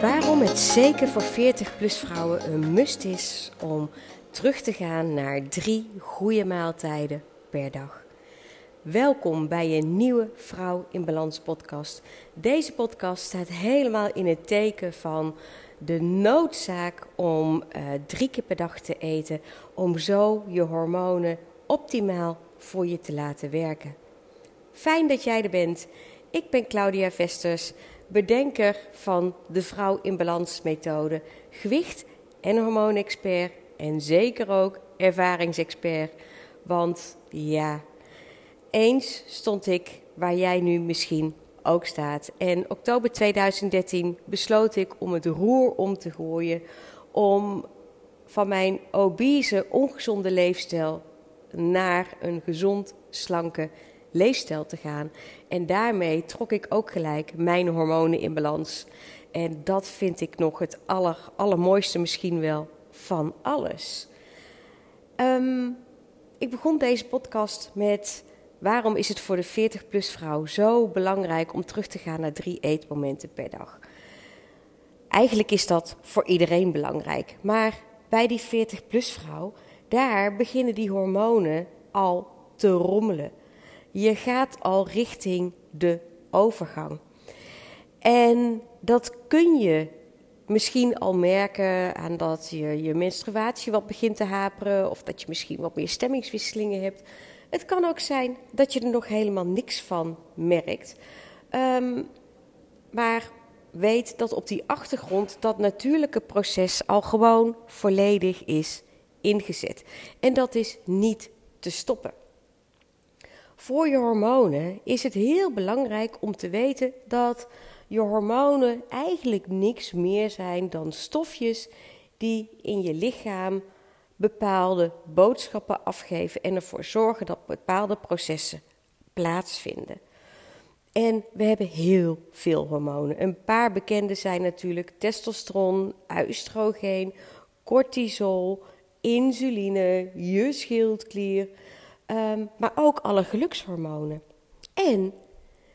Waarom het zeker voor 40-plus vrouwen een must is om terug te gaan naar drie goede maaltijden per dag. Welkom bij een nieuwe Vrouw in Balans podcast. Deze podcast staat helemaal in het teken van de noodzaak om uh, drie keer per dag te eten, om zo je hormonen optimaal voor je te laten werken. Fijn dat jij er bent. Ik ben Claudia Vesters, bedenker van de Vrouw in Balans methode, gewicht- en hormoonexpert en zeker ook ervaringsexpert. Want ja, eens stond ik waar jij nu misschien ook staat. En oktober 2013 besloot ik om het roer om te gooien. Om van mijn obese, ongezonde leefstijl naar een gezond, slanke leefstijl te gaan. En daarmee trok ik ook gelijk mijn hormonen in balans. En dat vind ik nog het aller, allermooiste misschien wel van alles. Ehm, ik begon deze podcast met waarom is het voor de 40-plus vrouw zo belangrijk om terug te gaan naar drie eetmomenten per dag? Eigenlijk is dat voor iedereen belangrijk, maar bij die 40-plus vrouw, daar beginnen die hormonen al te rommelen. Je gaat al richting de overgang. En dat kun je misschien al merken aan dat je je menstruatie wat begint te haperen of dat je misschien wat meer stemmingswisselingen hebt. Het kan ook zijn dat je er nog helemaal niks van merkt. Um, maar weet dat op die achtergrond dat natuurlijke proces al gewoon volledig is ingezet. En dat is niet te stoppen. Voor je hormonen is het heel belangrijk om te weten dat je hormonen eigenlijk niks meer zijn dan stofjes die in je lichaam bepaalde boodschappen afgeven en ervoor zorgen dat bepaalde processen plaatsvinden. En we hebben heel veel hormonen. Een paar bekende zijn natuurlijk testosteron, oestrogeen, cortisol, insuline, je schildklier, um, maar ook alle gelukshormonen. En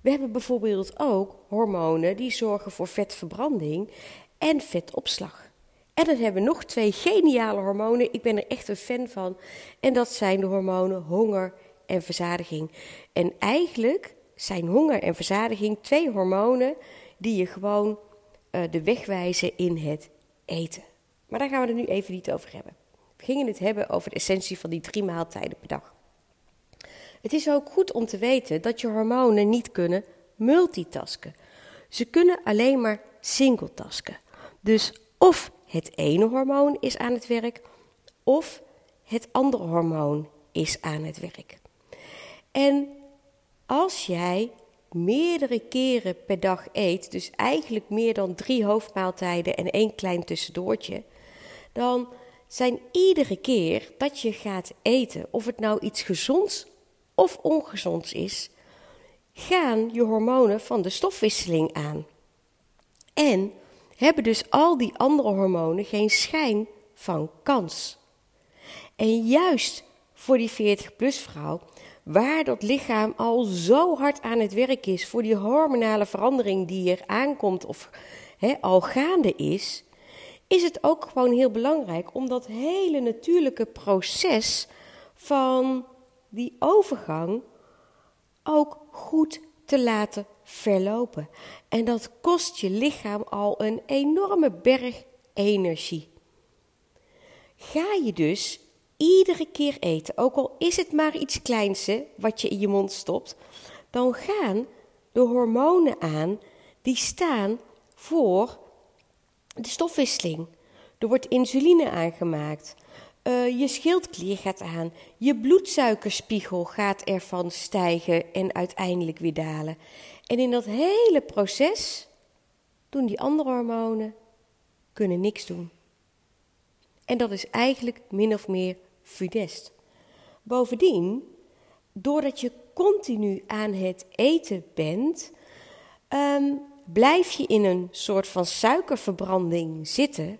we hebben bijvoorbeeld ook hormonen die zorgen voor vetverbranding en vetopslag. En dan hebben we nog twee geniale hormonen. Ik ben er echt een fan van. En dat zijn de hormonen honger en verzadiging. En eigenlijk zijn honger en verzadiging twee hormonen die je gewoon uh, de weg wijzen in het eten. Maar daar gaan we het nu even niet over hebben. We gingen het hebben over de essentie van die drie maaltijden per dag. Het is ook goed om te weten dat je hormonen niet kunnen multitasken. Ze kunnen alleen maar singletasken. Dus of het ene hormoon is aan het werk, of het andere hormoon is aan het werk. En als jij meerdere keren per dag eet, dus eigenlijk meer dan drie hoofdmaaltijden en één klein tussendoortje, dan zijn iedere keer dat je gaat eten, of het nou iets gezonds of ongezonds is, gaan je hormonen van de stofwisseling aan. En hebben dus al die andere hormonen geen schijn van kans. En juist voor die 40-plus vrouw, waar dat lichaam al zo hard aan het werk is voor die hormonale verandering die er aankomt of al gaande is, is het ook gewoon heel belangrijk om dat hele natuurlijke proces van die overgang ook goed te laten verlopen. En dat kost je lichaam al een enorme berg energie. Ga je dus iedere keer eten, ook al is het maar iets kleins wat je in je mond stopt, dan gaan de hormonen aan die staan voor de stofwisseling. Er wordt insuline aangemaakt. Uh, je schildklier gaat aan, je bloedsuikerspiegel gaat ervan stijgen en uiteindelijk weer dalen. En in dat hele proces doen die andere hormonen kunnen niks doen. En dat is eigenlijk min of meer fudest. Bovendien, doordat je continu aan het eten bent, um, blijf je in een soort van suikerverbranding zitten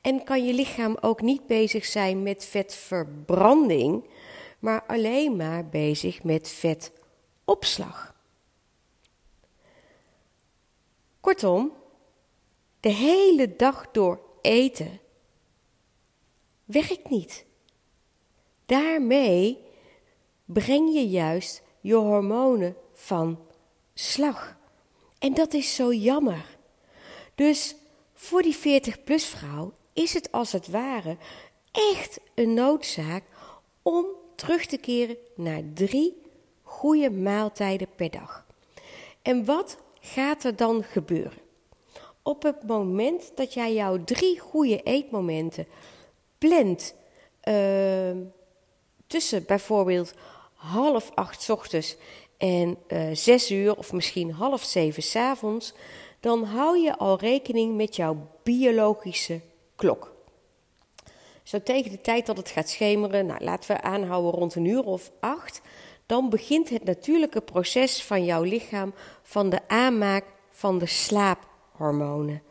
en kan je lichaam ook niet bezig zijn met vetverbranding, maar alleen maar bezig met vetopslag. Kortom, de hele dag door eten werkt niet. Daarmee breng je juist je hormonen van slag. En dat is zo jammer. Dus voor die 40-plus vrouw is het als het ware echt een noodzaak om terug te keren naar drie goede maaltijden per dag. En wat gaat er dan gebeuren? Op het moment dat jij jouw drie goede eetmomenten plant uh, tussen bijvoorbeeld half acht ochtends en uh, zes uur of misschien half zeven s avonds, dan hou je al rekening met jouw biologische klok. Zo tegen de tijd dat het gaat schemeren, nou, laten we aanhouden rond een uur of acht, dan begint het natuurlijke proces van jouw lichaam van de aanmaak van de slaaphormonen.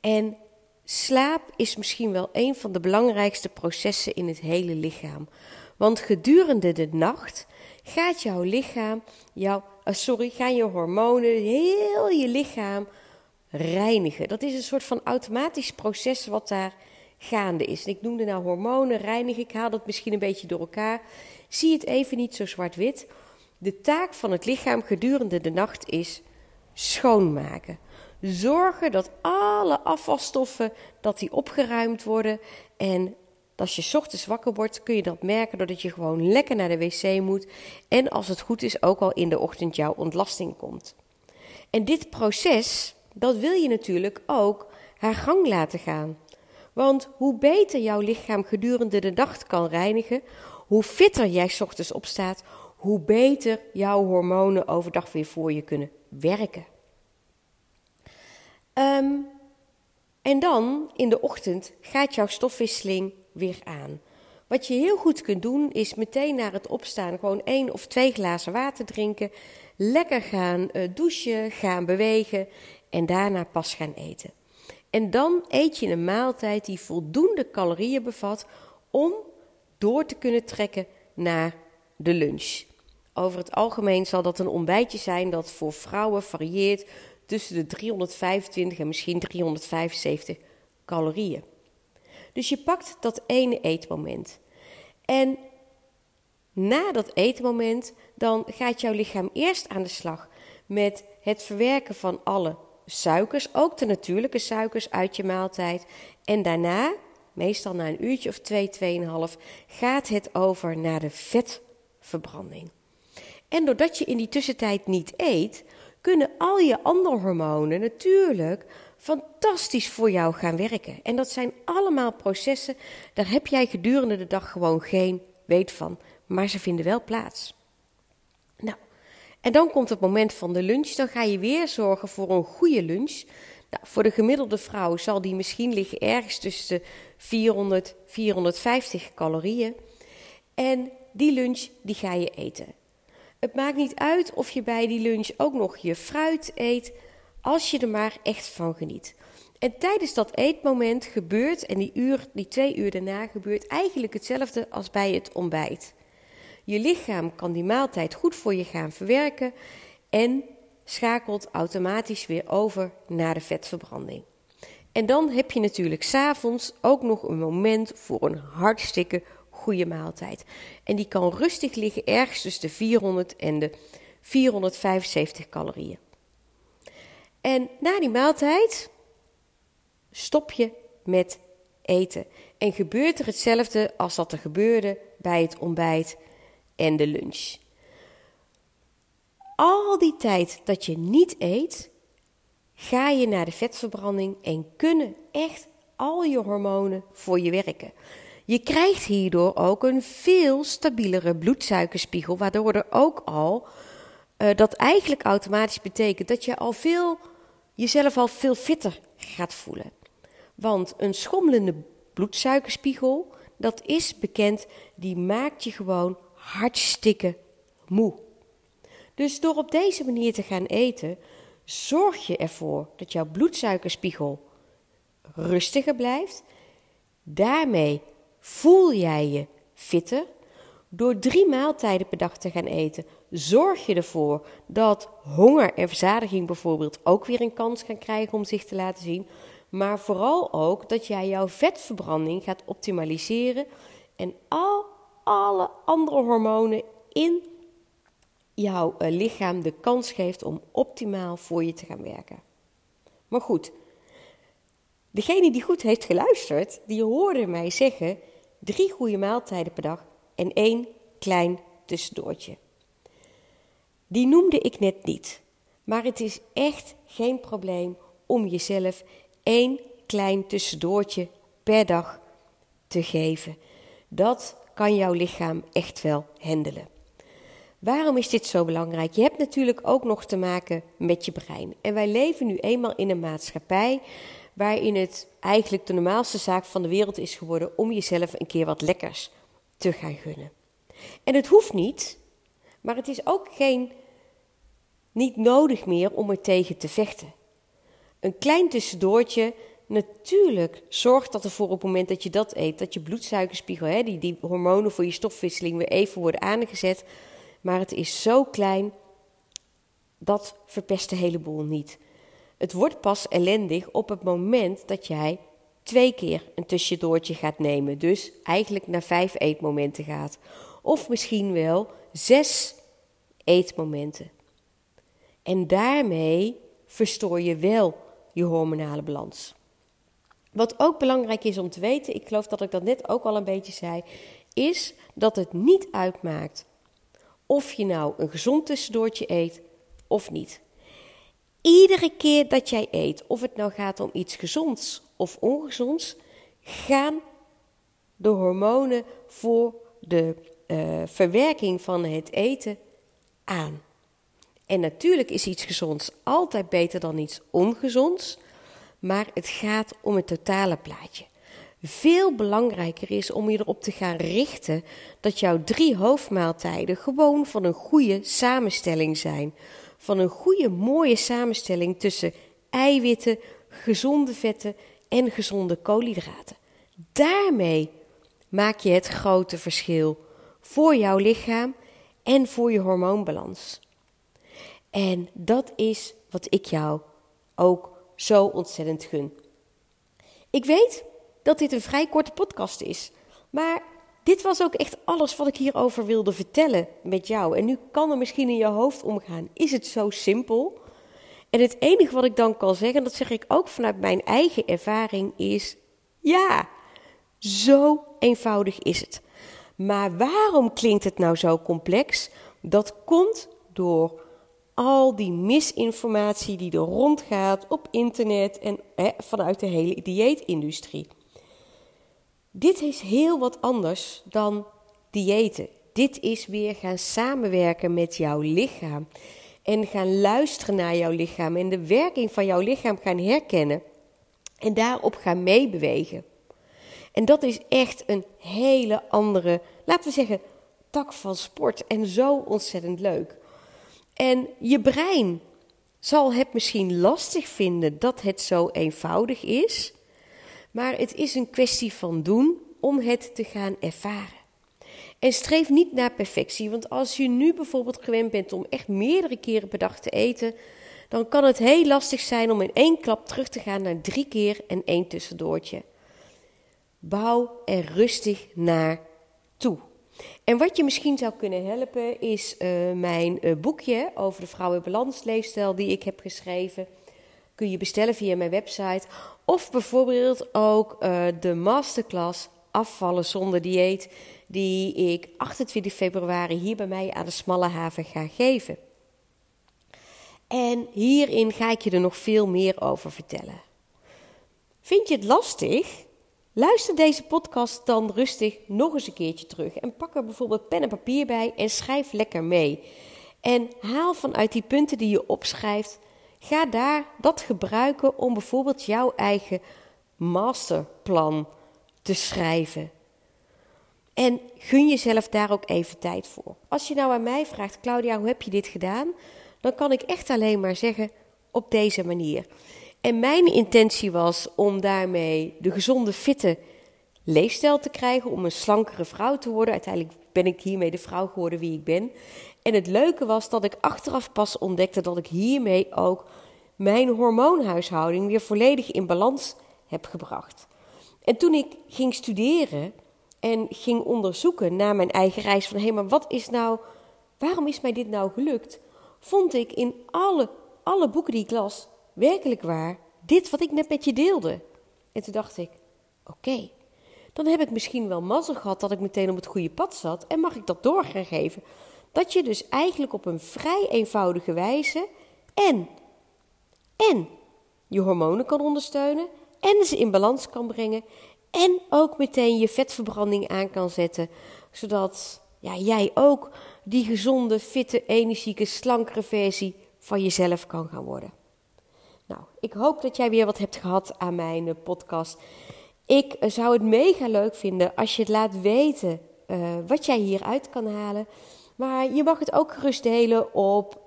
En slaap is misschien wel een van de belangrijkste processen in het hele lichaam. Want gedurende de nacht gaat jouw lichaam, jouw, uh, sorry, gaan je hormonen, heel je lichaam reinigen. Dat is een soort van automatisch proces wat daar gaande is. ik noemde nou hormonen, reinigen, ik haal dat misschien een beetje door elkaar. Zie het even niet zo zwart-wit. De taak van het lichaam gedurende de nacht is schoonmaken. Zorgen dat alle afvalstoffen dat die opgeruimd worden. En als je ochtends wakker wordt, kun je dat merken doordat je gewoon lekker naar de wc moet. En als het goed is, ook al in de ochtend jouw ontlasting komt. En dit proces, dat wil je natuurlijk ook haar gang laten gaan. Want hoe beter jouw lichaam gedurende de dag kan reinigen, hoe fitter jij ochtends opstaat, hoe beter jouw hormonen overdag weer voor je kunnen werken. Ehm, en dan in de ochtend gaat jouw stofwisseling weer aan. Wat je heel goed kunt doen is meteen na het opstaan gewoon één of twee glazen water drinken, lekker gaan uh, douchen, gaan bewegen en daarna pas gaan eten. En dan eet je een maaltijd die voldoende calorieën bevat om door te kunnen trekken naar de lunch. Over het algemeen zal dat een ontbijtje zijn dat voor vrouwen varieert tussen de 325 en misschien 375 calorieën. Dus je pakt dat ene eetmoment. En na dat eetmoment, dan gaat jouw lichaam eerst aan de slag met het verwerken van alle suikers, ook de natuurlijke suikers uit je maaltijd. En daarna, meestal na een uurtje of twee, tweeënhalf, gaat het over naar de vetverbranding. En doordat je in die tussentijd niet eet, kunnen al je andere hormonen natuurlijk fantastisch voor jou gaan werken. En dat zijn allemaal processen, daar heb jij gedurende de dag gewoon geen weet van, maar ze vinden wel plaats. Nou, en dan komt het moment van de lunch. Dan ga je weer zorgen voor een goede lunch. Nou, voor de gemiddelde vrouw zal die misschien liggen ergens tussen de 400 450 calorieën. En die lunch die ga je eten. Het maakt niet uit of je bij die lunch ook nog je fruit eet, als je er maar echt van geniet. En tijdens dat eetmoment gebeurt, en die, die twee uur daarna gebeurt eigenlijk hetzelfde als bij het ontbijt. Je lichaam kan die maaltijd goed voor je gaan verwerken en schakelt automatisch weer over naar de vetverbranding. En dan heb je natuurlijk s'avonds ook nog een moment voor een hartstikke goede maaltijd. En die kan rustig liggen ergens tussen de 400 en de 475 calorieën. En na die maaltijd stop je met eten. En gebeurt er hetzelfde als dat er gebeurde bij het ontbijt en de lunch. Al die tijd dat je niet eet, ga je naar de vetverbranding en kunnen echt al je hormonen voor je werken. Je krijgt hierdoor ook een veel stabielere bloedsuikerspiegel, waardoor er ook al uh, dat eigenlijk automatisch betekent dat je al veel jezelf al veel fitter gaat voelen. Want een schommelende bloedsuikerspiegel, dat is bekend, die maakt je gewoon hartstikke moe. Dus door op deze manier te gaan eten, zorg je ervoor dat jouw bloedsuikerspiegel rustiger blijft. Daarmee voel jij je fitter. Door drie maaltijden per dag te gaan eten, zorg je ervoor dat honger en verzadiging bijvoorbeeld ook weer een kans gaan krijgen om zich te laten zien. maar vooral ook dat jij jouw vetverbranding gaat optimaliseren en al alle andere hormonen in jouw eh, lichaam de kans geeft om optimaal voor je te gaan werken. Maar goed, degene die goed heeft geluisterd, die hoorde mij zeggen: drie goede maaltijden per dag en één klein tussendoortje. Die noemde ik net niet, maar het is echt geen probleem om jezelf één klein tussendoortje per dag te geven. Dat kan jouw lichaam echt wel handelen. Waarom is dit zo belangrijk? Je hebt natuurlijk ook nog te maken met je brein. En wij leven nu eenmaal in een maatschappij waarin het eigenlijk de normaalste zaak van de wereld is geworden om jezelf een keer wat lekkers te gaan gunnen. En het hoeft niet, maar het is ook geen, niet nodig meer om er tegen te vechten. Een klein tussendoortje, natuurlijk zorgt dat er voor op het moment dat je dat eet, dat je bloedsuikerspiegel, hè, die, die hormonen voor je stofwisseling weer even worden aangezet. Maar het is zo klein, dat verpest de hele boel niet. Het wordt pas ellendig op het moment dat jij twee keer een tussendoortje gaat nemen. Dus eigenlijk naar vijf eetmomenten gaat. Of misschien wel zes eetmomenten. En daarmee verstoor je wel je hormonale balans. Wat ook belangrijk is om te weten, ik geloof dat ik dat net ook al een beetje zei, is dat het niet uitmaakt of je nou een gezond tussendoortje eet of niet. Iedere keer dat jij eet, of het nou gaat om iets gezonds of ongezonds, gaan de hormonen voor de uh, verwerking van het eten aan. En natuurlijk is iets gezonds altijd beter dan iets ongezonds, maar het gaat om het totale plaatje. Veel belangrijker is om je erop te gaan richten dat jouw drie hoofdmaaltijden gewoon van een goede samenstelling zijn. Van een goede, mooie samenstelling tussen eiwitten, gezonde vetten en gezonde koolhydraten. Daarmee maak je het grote verschil voor jouw lichaam en voor je hormoonbalans. En dat is wat ik jou ook zo ontzettend gun. Ik weet dat dit een vrij korte podcast is, maar dit was ook echt alles wat ik hierover wilde vertellen met jou. En nu kan er misschien in je hoofd omgaan: is het zo simpel? En het enige wat ik dan kan zeggen, dat zeg ik ook vanuit mijn eigen ervaring, is ja, zo eenvoudig is het. Maar waarom klinkt het nou zo complex? Dat komt door al die misinformatie die er rondgaat op internet en hè, vanuit de hele dieetindustrie. Dit is heel wat anders dan diëten. Dit is weer gaan samenwerken met jouw lichaam. En gaan luisteren naar jouw lichaam en de werking van jouw lichaam gaan herkennen. En daarop gaan meebewegen. En dat is echt een hele andere, laten we zeggen, tak van sport. En zo ontzettend leuk. En je brein zal het misschien lastig vinden dat het zo eenvoudig is. Maar het is een kwestie van doen om het te gaan ervaren. En streef niet naar perfectie, want als je nu bijvoorbeeld gewend bent om echt meerdere keren per dag te eten, dan kan het heel lastig zijn om in één klap terug te gaan naar drie keer en één tussendoortje. Bouw er rustig naar toe. En wat je misschien zou kunnen helpen is uh, mijn uh, boekje over de vrouwenbalansleefstijl die ik heb geschreven. Kun je bestellen via mijn website. Of bijvoorbeeld ook uh, de masterclass Afvallen zonder dieet, die ik 28 februari hier bij mij aan de Smalle Haven ga geven. En hierin ga ik je er nog veel meer over vertellen. Vind je het lastig? Luister deze podcast dan rustig nog eens een keertje terug. En pak er bijvoorbeeld pen en papier bij en schrijf lekker mee. En haal vanuit die punten die je opschrijft, ga daar dat gebruiken om bijvoorbeeld jouw eigen masterplan te schrijven. En gun jezelf daar ook even tijd voor. Als je nou aan mij vraagt, Claudia, hoe heb je dit gedaan? Dan kan ik echt alleen maar zeggen op deze manier. En mijn intentie was om daarmee de gezonde, fitte leefstijl te krijgen, om een slankere vrouw te worden. Uiteindelijk ben ik hiermee de vrouw geworden wie ik ben. En het leuke was dat ik achteraf pas ontdekte dat ik hiermee ook mijn hormoonhuishouding weer volledig in balans heb gebracht. En toen ik ging studeren en ging onderzoeken naar mijn eigen reis van hé, maar wat is nou, waarom is mij dit nou gelukt? Vond ik in alle, alle boeken die ik las werkelijk waar dit wat ik net met je deelde. En toen dacht ik, oké, dan heb ik misschien wel mazzel gehad dat ik meteen op het goede pad zat en mag ik dat door gaan geven. Dat je dus eigenlijk op een vrij eenvoudige wijze en, en je hormonen kan ondersteunen en ze in balans kan brengen en ook meteen je vetverbranding aan kan zetten, zodat ja, jij ook die gezonde, fitte, energieke, slankere versie van jezelf kan gaan worden. Nou, ik hoop dat jij weer wat hebt gehad aan mijn eh, podcast. Ik eh, zou het mega leuk vinden als je het laat weten uh, wat jij hieruit kan halen. Maar je mag het ook gerust delen op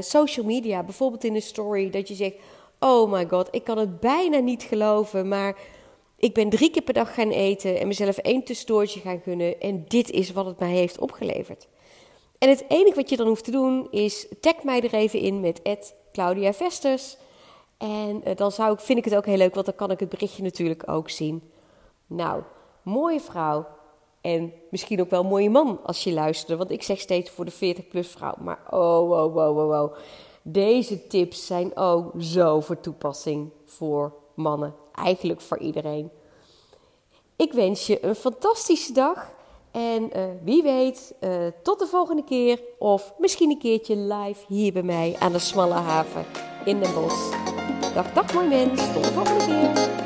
social media. Bijvoorbeeld in een story dat je zegt: Oh my god, ik kan het bijna niet geloven. Maar ik ben drie keer per dag gaan eten en mezelf één tussendoortje gaan gunnen. En dit is wat het mij heeft opgeleverd. En het enige wat je dan hoeft te doen is tag mij er even in met Claudia Vesters. En uh, dan zou ik, vind ik het ook heel leuk, want dan kan ik het berichtje natuurlijk ook zien. Nou, mooie vrouw. En misschien ook wel mooie man als je luistert. Want ik zeg steeds voor de 40-plus vrouw. Maar oh, oh, oh, oh, oh. Deze tips zijn ook zo voor toepassing voor mannen. Eigenlijk voor iedereen. Ik wens je een fantastische dag. En uh, wie weet, uh, tot de volgende keer. Of misschien een keertje live hier bij mij aan de Smalle Haven in Den Bosch. Dag, dag mooi mens. Tot de volgende keer.